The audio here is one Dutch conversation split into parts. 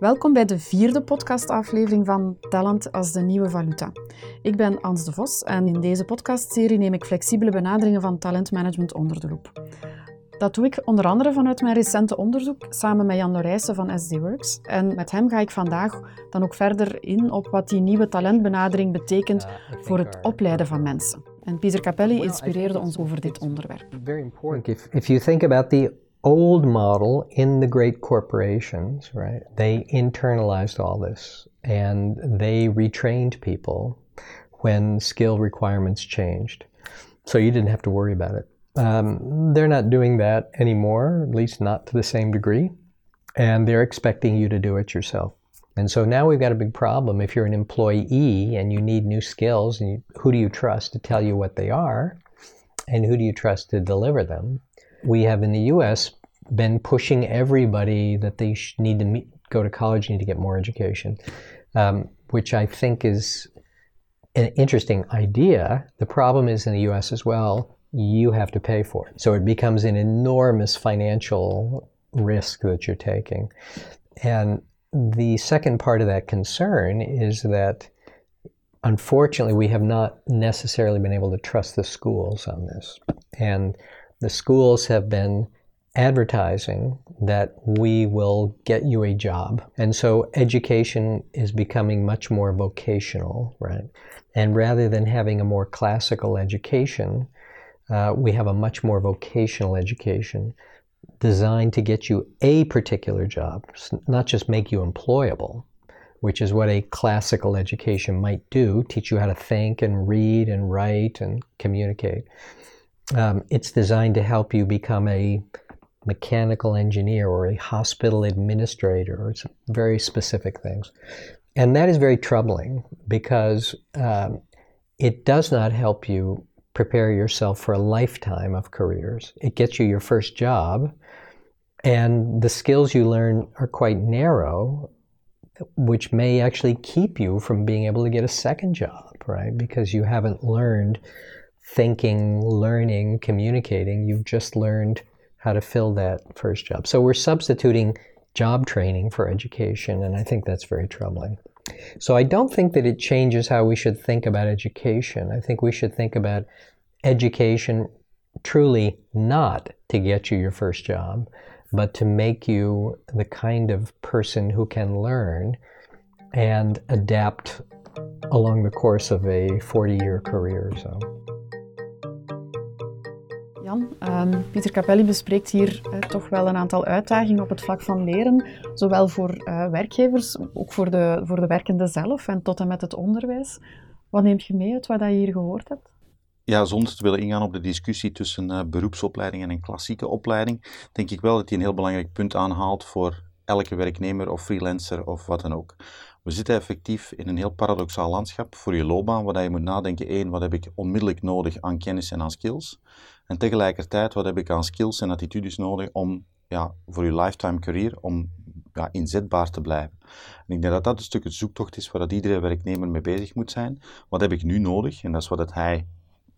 Welkom bij de vierde podcastaflevering van Talent als de nieuwe valuta. Ik ben Ans de Vos en in deze podcastserie neem ik flexibele benaderingen van talentmanagement onder de loep. Dat doe ik onder andere vanuit mijn recente onderzoek samen met Jan Norijssen van SD Works. En met hem ga ik vandaag dan ook verder in op wat die nieuwe talentbenadering betekent voor het opleiden van mensen. En Pieter Capelli inspireerde ons over dit onderwerp. Very important. If, if you think about the old model in the great corporations, right, they internalized all this and they retrained people when skill requirements changed. So you didn't have to worry about it. Um, they're not doing that anymore, at least not to the same degree, and they're expecting you to do it yourself. And so now we've got a big problem. If you're an employee and you need new skills, and you, who do you trust to tell you what they are, and who do you trust to deliver them? We have in the U.S. been pushing everybody that they need to meet, go to college, need to get more education, um, which I think is an interesting idea. The problem is in the U.S. as well you have to pay for it. So it becomes an enormous financial risk that you're taking. And the second part of that concern is that unfortunately we have not necessarily been able to trust the schools on this. And the schools have been advertising that we will get you a job. And so education is becoming much more vocational, right? And rather than having a more classical education, uh, we have a much more vocational education designed to get you a particular job, not just make you employable, which is what a classical education might do teach you how to think and read and write and communicate. Um, it's designed to help you become a mechanical engineer or a hospital administrator or some very specific things. And that is very troubling because um, it does not help you prepare yourself for a lifetime of careers. It gets you your first job, and the skills you learn are quite narrow, which may actually keep you from being able to get a second job, right? Because you haven't learned thinking, learning, communicating. You've just learned how to fill that first job. So we're substituting job training for education, and I think that's very troubling. So I don't think that it changes how we should think about education. I think we should think about education truly not to get you your first job, but to make you the kind of person who can learn and adapt along the course of a 40 year career or so. Um, Pieter Capelli bespreekt hier uh, toch wel een aantal uitdagingen op het vlak van leren, zowel voor uh, werkgevers, ook voor de, voor de werkenden zelf en tot en met het onderwijs. Wat neemt je mee uit wat je hier gehoord hebt? Ja, zonder te willen ingaan op de discussie tussen uh, beroepsopleiding en een klassieke opleiding, denk ik wel dat hij een heel belangrijk punt aanhaalt voor elke werknemer of freelancer of wat dan ook. We zitten effectief in een heel paradoxaal landschap voor je loopbaan, waar je moet nadenken, één, wat heb ik onmiddellijk nodig aan kennis en aan skills? En tegelijkertijd, wat heb ik aan skills en attitudes nodig om ja, voor je lifetime career, om ja, inzetbaar te blijven. En ik denk dat dat een stuk het zoektocht is waar dat iedere werknemer mee bezig moet zijn. Wat heb ik nu nodig? En dat is wat het hij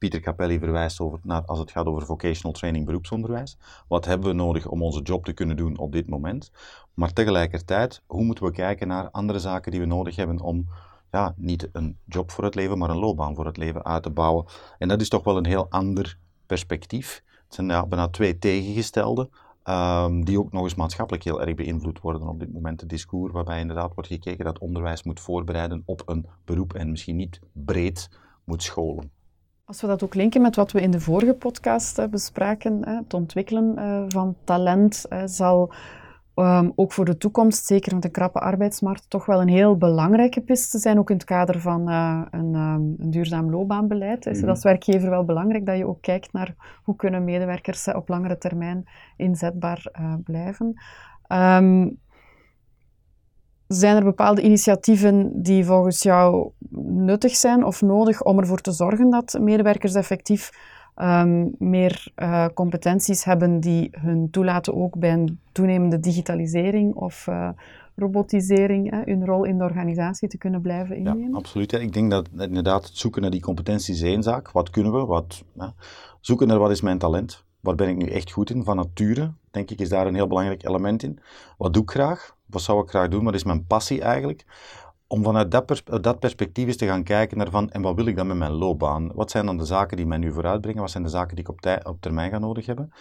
Pieter Capelli verwijst over, naar, als het gaat over vocational training beroepsonderwijs. Wat hebben we nodig om onze job te kunnen doen op dit moment? Maar tegelijkertijd, hoe moeten we kijken naar andere zaken die we nodig hebben om ja, niet een job voor het leven, maar een loopbaan voor het leven uit te bouwen? En dat is toch wel een heel ander perspectief. Het zijn ja, bijna twee tegengestelde, um, die ook nog eens maatschappelijk heel erg beïnvloed worden op dit moment. Het discours waarbij inderdaad wordt gekeken dat onderwijs moet voorbereiden op een beroep en misschien niet breed moet scholen. Als we dat ook linken met wat we in de vorige podcast uh, bespraken, het ontwikkelen uh, van talent zal um, ook voor de toekomst, zeker met een krappe arbeidsmarkt, toch wel een heel belangrijke piste zijn, ook in het kader van een, um, een, duurzaam loopbaanbeleid. Is het mhm. als werkgever wel belangrijk dat je ook kijkt naar hoe kunnen medewerkers op langere termijn inzetbaar blijven. Um, zijn er bepaalde initiatieven die volgens jou nuttig zijn of nodig om ervoor te zorgen dat medewerkers effectief um, meer uh, competenties hebben die hun toelaten ook bij een toenemende digitalisering of uh, robotisering, hè, hun rol in de organisatie te kunnen blijven innemen? Ja, absoluut. Ik denk dat inderdaad het zoeken naar die competenties is één zaak. Wat kunnen we? Wat, zoeken naar wat is mijn talent? Waar ben ik nu echt goed in? Van nature, denk ik, is daar een heel belangrijk element in. Wat doe ik graag? Wat zou ik graag doen, wat is mijn passie eigenlijk? Om vanuit dat, pers dat perspectief eens te gaan kijken naar van, en wat wil ik dan met mijn loopbaan? Wat zijn dan de zaken die mij nu vooruitbrengen? Wat zijn de zaken die ik op, op termijn ga nodig hebben?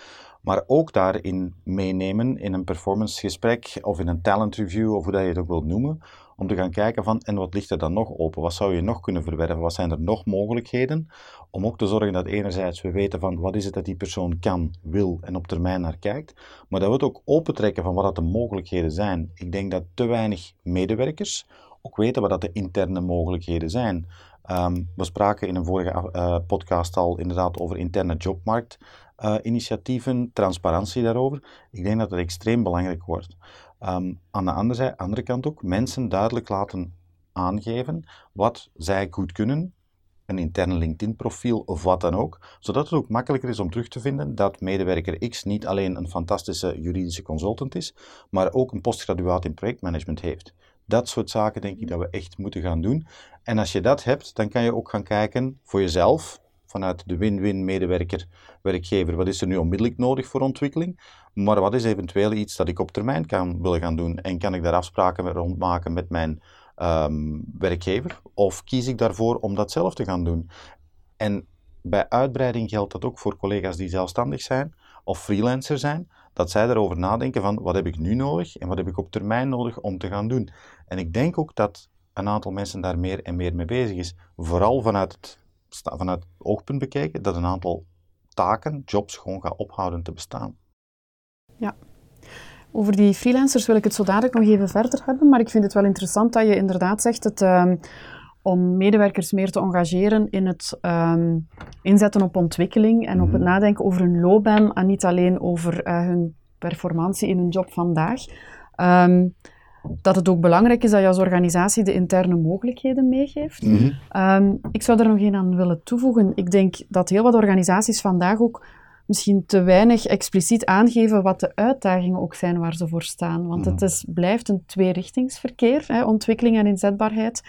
Maar ook daarin meenemen in een performance gesprek of in een talent review of hoe dat je het ook wilt noemen, om te gaan kijken van en wat ligt er dan nog open? Wat zou je nog kunnen verwerven? Wat zijn er nog mogelijkheden? Om ook te zorgen dat enerzijds we weten van wat is het dat die persoon kan, wil en op termijn naar kijkt, maar dat we het ook opentrekken van wat dat de mogelijkheden zijn. Ik denk dat te weinig medewerkers ook weten wat dat de interne mogelijkheden zijn. Ehm, we spraken in een vorige uh, podcast al inderdaad over interne jobmarktinitiatieven, uh, transparantie daarover. Ik denk dat dat extreem belangrijk wordt. Um, aan de andere, andere kant ook mensen duidelijk laten aangeven wat zij goed kunnen, een interne LinkedIn-profiel of wat dan ook, zodat het ook makkelijker is om terug te vinden dat medewerker X niet alleen een fantastische juridische consultant is, maar ook een postgraduaat in projectmanagement heeft. Dat soort zaken denk ik dat we echt moeten gaan doen. En als je dat hebt, dan kan je ook gaan kijken voor jezelf, vanuit de win-win medewerker-werkgever, wat is er nu onmiddellijk nodig voor ontwikkeling, maar wat is eventueel iets dat ik op termijn kan willen gaan doen en kan ik daar afspraken rond maken met mijn um, werkgever of kies ik daarvoor om dat zelf te gaan doen? En bij uitbreiding geldt dat ook voor collega's die zelfstandig zijn of freelancer zijn, dat zij daarover nadenken van wat heb ik nu nodig en wat heb ik op termijn nodig om te gaan doen. En ik denk ook dat een aantal mensen daar meer en meer mee bezig is. Vooral vanuit het, vanuit het oogpunt bekijken dat een aantal taken, jobs gewoon gaan ophouden te bestaan. Ja. Over die freelancers wil ik het zo dadelijk nog even verder hebben, maar ik vind het wel interessant dat je inderdaad zegt het, um, om medewerkers meer te engageren in het um, inzetten op ontwikkeling en op het mhm. nadenken over hun loopbaan en niet alleen over uh, hun performantie in hun job vandaag. Um, dat het ook belangrijk is dat je als organisatie de interne mogelijkheden meegeeft. Mm -hmm. ik zou er nog één aan willen toevoegen. Ik denk dat heel wat organisaties vandaag ook misschien te weinig expliciet aangeven wat de uitdagingen ook zijn waar ze voor staan. Want het mhm. is, blijft een tweerichtingsverkeer, hè, ontwikkeling en inzetbaarheid.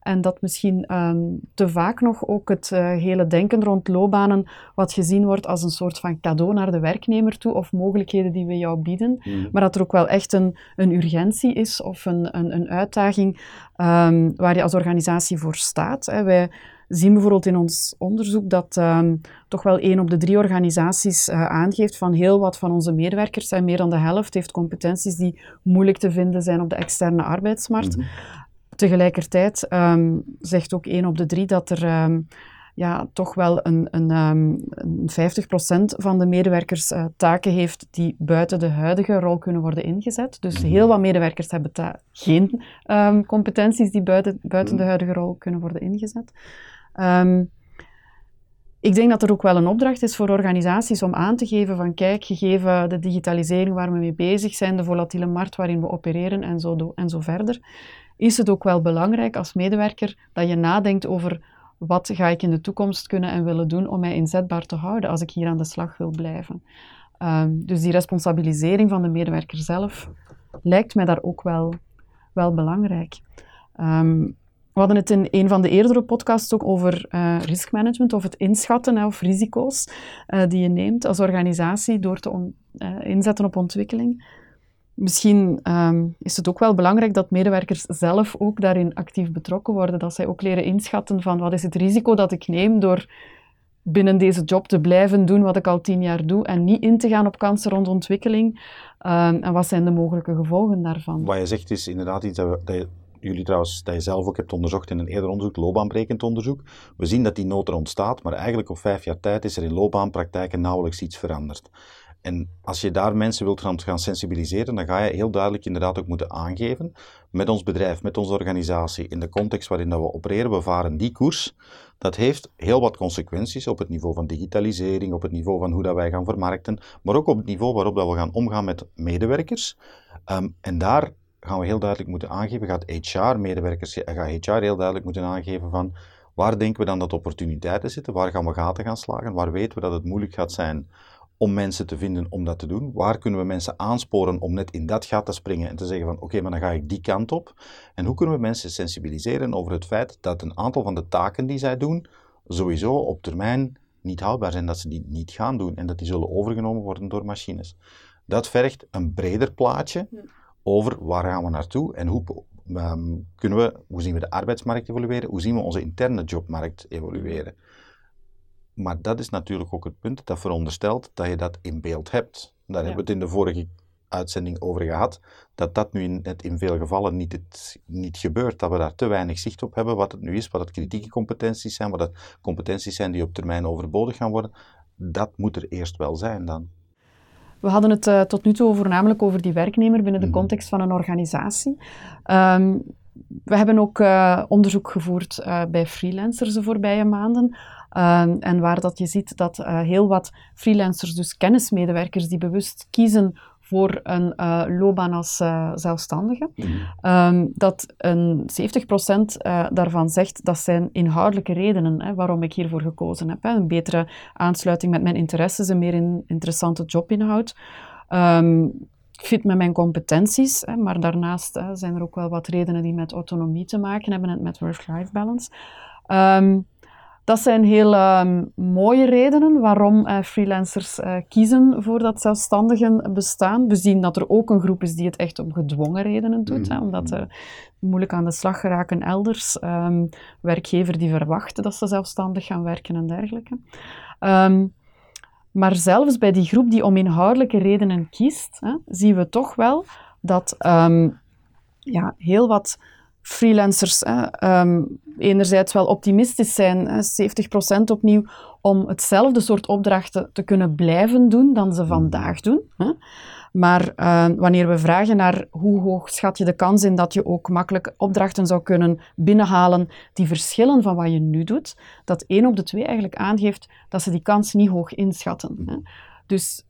En dat misschien um, te vaak nog ook het uh, hele denken rond loopbanen, wat gezien wordt als een soort van cadeau naar de werknemer toe, of mogelijkheden die we jou bieden. Mm. Maar dat er ook wel echt een, een urgentie is of een, een, een uitdaging um, waar je als organisatie voor staat. Hè. Wij zien bijvoorbeeld in ons onderzoek dat um, toch wel één op de drie organisaties uh, aangeeft van heel wat van onze medewerkers, en meer dan de helft heeft competenties die moeilijk te vinden zijn op de externe arbeidsmarkt. Mm -hmm. Tegelijkertijd um, zegt ook één op de drie dat er um, ja, toch wel een, een, um, een 50% van de medewerkers uh, taken heeft die buiten de huidige rol kunnen worden ingezet. Dus mhm. heel wat medewerkers hebben geen competenties die buiten, buiten de mhm. huidige rol kunnen worden ingezet. Ik denk dat er ook wel een opdracht is voor organisaties om aan te geven van kijk, gegeven de digitalisering waar we mee bezig zijn, de volatiele markt waarin we opereren en zo, en zo verder, is het ook wel belangrijk als medewerker dat je nadenkt over wat ga ik in de toekomst kunnen en willen doen om mij inzetbaar te houden als ik hier aan de slag wil blijven. Um, dus die responsabilisering van de medewerker zelf lijkt mij daar ook wel, wel belangrijk. Um, we hadden het in een van de eerdere podcasts ook over uh, riskmanagement of het inschatten hè, of risico's uh, die je neemt als organisatie door te uh, inzetten op ontwikkeling. Misschien um, is het ook wel belangrijk dat medewerkers zelf ook daarin actief betrokken worden. Dat zij ook leren inschatten van wat is het risico dat ik neem door binnen deze job te blijven doen wat ik al tien jaar doe en niet in te gaan op kansen rond ontwikkeling. Um, en wat zijn de mogelijke gevolgen daarvan? Wat je zegt is inderdaad iets dat, jullie trouwens, dat je zelf ook hebt onderzocht in een eerder onderzoek, loopbaanbrekend onderzoek. We zien dat die nood er ontstaat, maar eigenlijk op vijf jaar tijd is er in loopbaanpraktijken nauwelijks iets veranderd. En als je daar mensen wilt gaan, sensibiliseren, dan ga je heel duidelijk inderdaad ook moeten aangeven met ons bedrijf, met onze organisatie, in de context waarin dat we opereren, we varen die koers. Dat heeft heel wat consequenties op het niveau van digitalisering, op het niveau van hoe dat wij gaan vermarkten, maar ook op het niveau waarop dat we gaan omgaan met medewerkers. Um, en daar gaan we heel duidelijk moeten aangeven, gaat HR-medewerkers, gaat HR heel duidelijk moeten aangeven van waar denken we dan dat opportuniteiten zitten, waar gaan we gaten gaan slagen, waar weten we dat het moeilijk gaat zijn om mensen te vinden om dat te doen? Waar kunnen we mensen aansporen om net in dat gat te springen en te zeggen van oké, maar dan ga ik die kant op? En hoe kunnen we mensen sensibiliseren over het feit dat een aantal van de taken die zij doen sowieso op termijn niet houdbaar zijn, dat ze die niet gaan doen en dat die zullen overgenomen worden door machines? Dat vergt een breder plaatje over waar gaan we naartoe en hoe, ehm, kunnen we, hoe zien we de arbeidsmarkt evolueren, hoe zien we onze interne jobmarkt evolueren. Maar dat is natuurlijk ook het punt dat veronderstelt dat je dat in beeld hebt. Daar hebben we het in de vorige uitzending over gehad, dat dat nu in, in veel gevallen niet, het, niet gebeurt. Dat we daar te weinig zicht op hebben wat het nu is, wat het kritieke competenties zijn, wat het competenties zijn die op termijn overbodig gaan worden. Dat moet er eerst wel zijn dan. We hadden het uh, tot nu toe voornamelijk over die werknemer binnen de mhm. context van een organisatie. Um, we hebben ook uh, onderzoek gevoerd uh, bij freelancers de voorbije maanden. Um, en waar dat je ziet dat heel wat freelancers, dus kennismedewerkers die bewust kiezen voor een uh, loopbaan als uh, zelfstandige. Mm. dat een 70% uh, eh, daarvan zegt dat zijn inhoudelijke redenen hè, waarom ik hiervoor gekozen heb. Hè. Een betere aansluiting met mijn interesses, een meer in, interessante jobinhoud. Um, fit met mijn competenties, hè, maar daarnaast hè, zijn er ook wel wat redenen die met autonomie te maken hebben en met work-life balance. Um, dat zijn heel ehm, mooie redenen waarom uh, freelancers uh, kiezen voor dat zelfstandigen bestaan. We zien dat er ook een groep is die het echt om gedwongen redenen doet, hè, omdat ze moeilijk aan de slag geraken elders. Um, werkgever die verwachten dat ze zelfstandig gaan werken en dergelijke. Um, maar zelfs bij die groep die om inhoudelijke redenen kiest, hè, zien we toch wel dat ja, heel wat freelancers hè, enerzijds wel optimistisch zijn, 70% opnieuw, om hetzelfde soort opdrachten te kunnen blijven doen dan ze vandaag doen. Hè. Maar uh, wanneer we vragen naar hoe hoog schat je de kans in dat je ook makkelijk opdrachten zou kunnen binnenhalen die verschillen van wat je nu doet, dat één op de twee eigenlijk aangeeft dat ze die kans niet hoog inschatten. Hè. Dus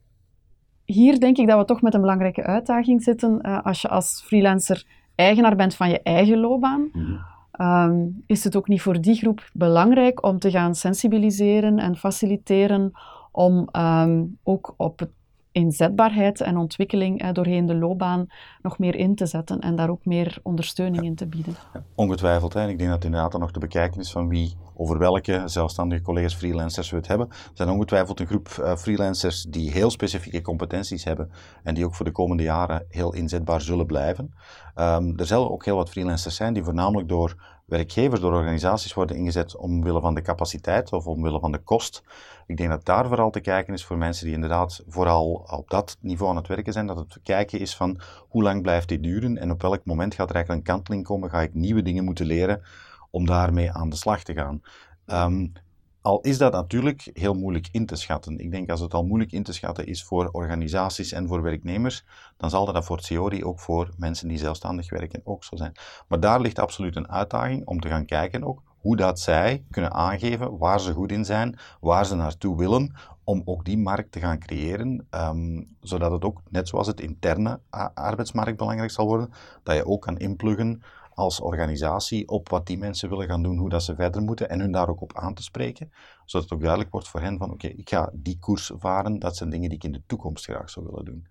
hier denk ik dat we toch met een belangrijke uitdaging zitten uh, als je als freelancer eigenaar bent van je eigen loopbaan. Mhm. Ehm, is het ook niet voor die groep belangrijk om te gaan sensibiliseren en faciliteren om ehm, ook op het inzetbaarheid en ontwikkeling eh, doorheen de loopbaan nog meer in te zetten en daar ook meer ondersteuning in te bieden. ongetwijfeld. Hè. Ik denk dat inderdaad nog te bekijken is van wie, over welke zelfstandige collega's, freelancers we het hebben. Er zijn ongetwijfeld een groep uh, freelancers die heel specifieke competenties hebben en die ook voor de komende jaren heel inzetbaar zullen blijven. Um, er zullen ook heel wat freelancers zijn die voornamelijk door werkgevers, door organisaties worden ingezet omwille van de capaciteit of omwille van de kost. Ik denk dat daar vooral te kijken is voor mensen die inderdaad vooral op dat niveau aan het werken zijn, dat het kijken is van hoe lang blijft dit duren en op welk moment gaat er eigenlijk een kanteling komen, ga ik nieuwe dingen moeten leren om daarmee aan de slag te gaan. Um, al is dat natuurlijk heel moeilijk in te schatten. Ik denk als het al moeilijk in te schatten is voor organisaties en voor werknemers, dan zal dat voor theorie ook voor mensen die zelfstandig werken ook zo zijn. Maar daar ligt absoluut een uitdaging om te gaan kijken ook hoe dat zij kunnen aangeven waar ze goed in zijn, waar ze naartoe willen, om ook die markt te gaan creëren, um, zodat het ook, net zoals het interne arbeidsmarkt belangrijk zal worden, dat je ook kan inpluggen als organisatie op wat die mensen willen gaan doen, hoe dat ze verder moeten en hun daar ook op aan te spreken, zodat het ook duidelijk wordt voor hen van oké, ik ga die koers varen, dat zijn dingen die ik in de toekomst graag zou willen doen.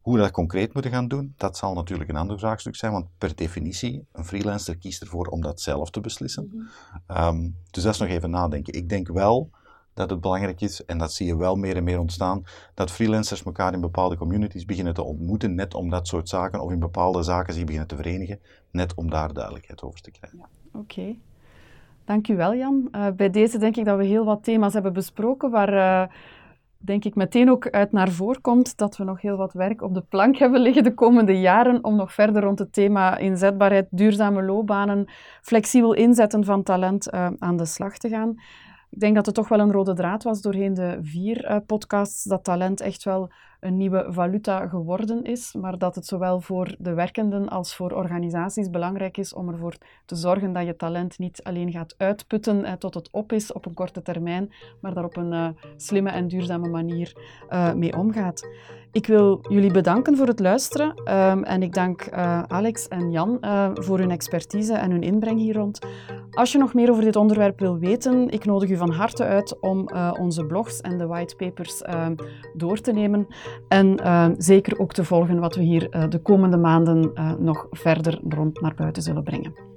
Hoe we dat concreet moeten gaan doen, dat zal natuurlijk een ander vraagstuk zijn, want per definitie, een freelancer kiest ervoor om dat zelf te beslissen. Mhm. Ehm, dus dat is nog even nadenken. Ik denk wel dat het belangrijk is, en dat zie je wel meer en meer ontstaan, dat freelancers elkaar in bepaalde communities beginnen te ontmoeten, net om dat soort zaken, of in bepaalde zaken zich beginnen te verenigen, net om daar duidelijkheid over te krijgen. Ja, Oké. Dank u wel, Jan. Uh, bij deze denk ik dat we heel wat thema's hebben besproken waar... Uh, denk ik meteen ook uit naar voren komt dat we nog heel wat werk op de plank hebben liggen de komende jaren om nog verder rond het thema inzetbaarheid, duurzame loopbanen, flexibel inzetten van talent uh, aan de slag te gaan. Ik denk dat het toch wel een rode draad was doorheen de vier uh, podcasts, dat talent echt wel een nieuwe valuta geworden is, maar dat het zowel voor de werkenden als voor organisaties belangrijk is om ervoor te zorgen dat je talent niet alleen gaat uitputten eh, tot het op is op een korte termijn, maar daar op een uh, slimme en duurzame manier mee omgaat. Ik wil jullie bedanken voor het luisteren um, en ik dank Alex en Jan voor hun expertise en hun inbreng hier rond. Als je nog meer over dit onderwerp wil weten, ik nodig u van harte uit om uh, onze blogs en de whitepapers ehm, door te nemen en ehm, zeker ook te volgen wat we hier de komende maanden nog verder rond naar buiten zullen brengen.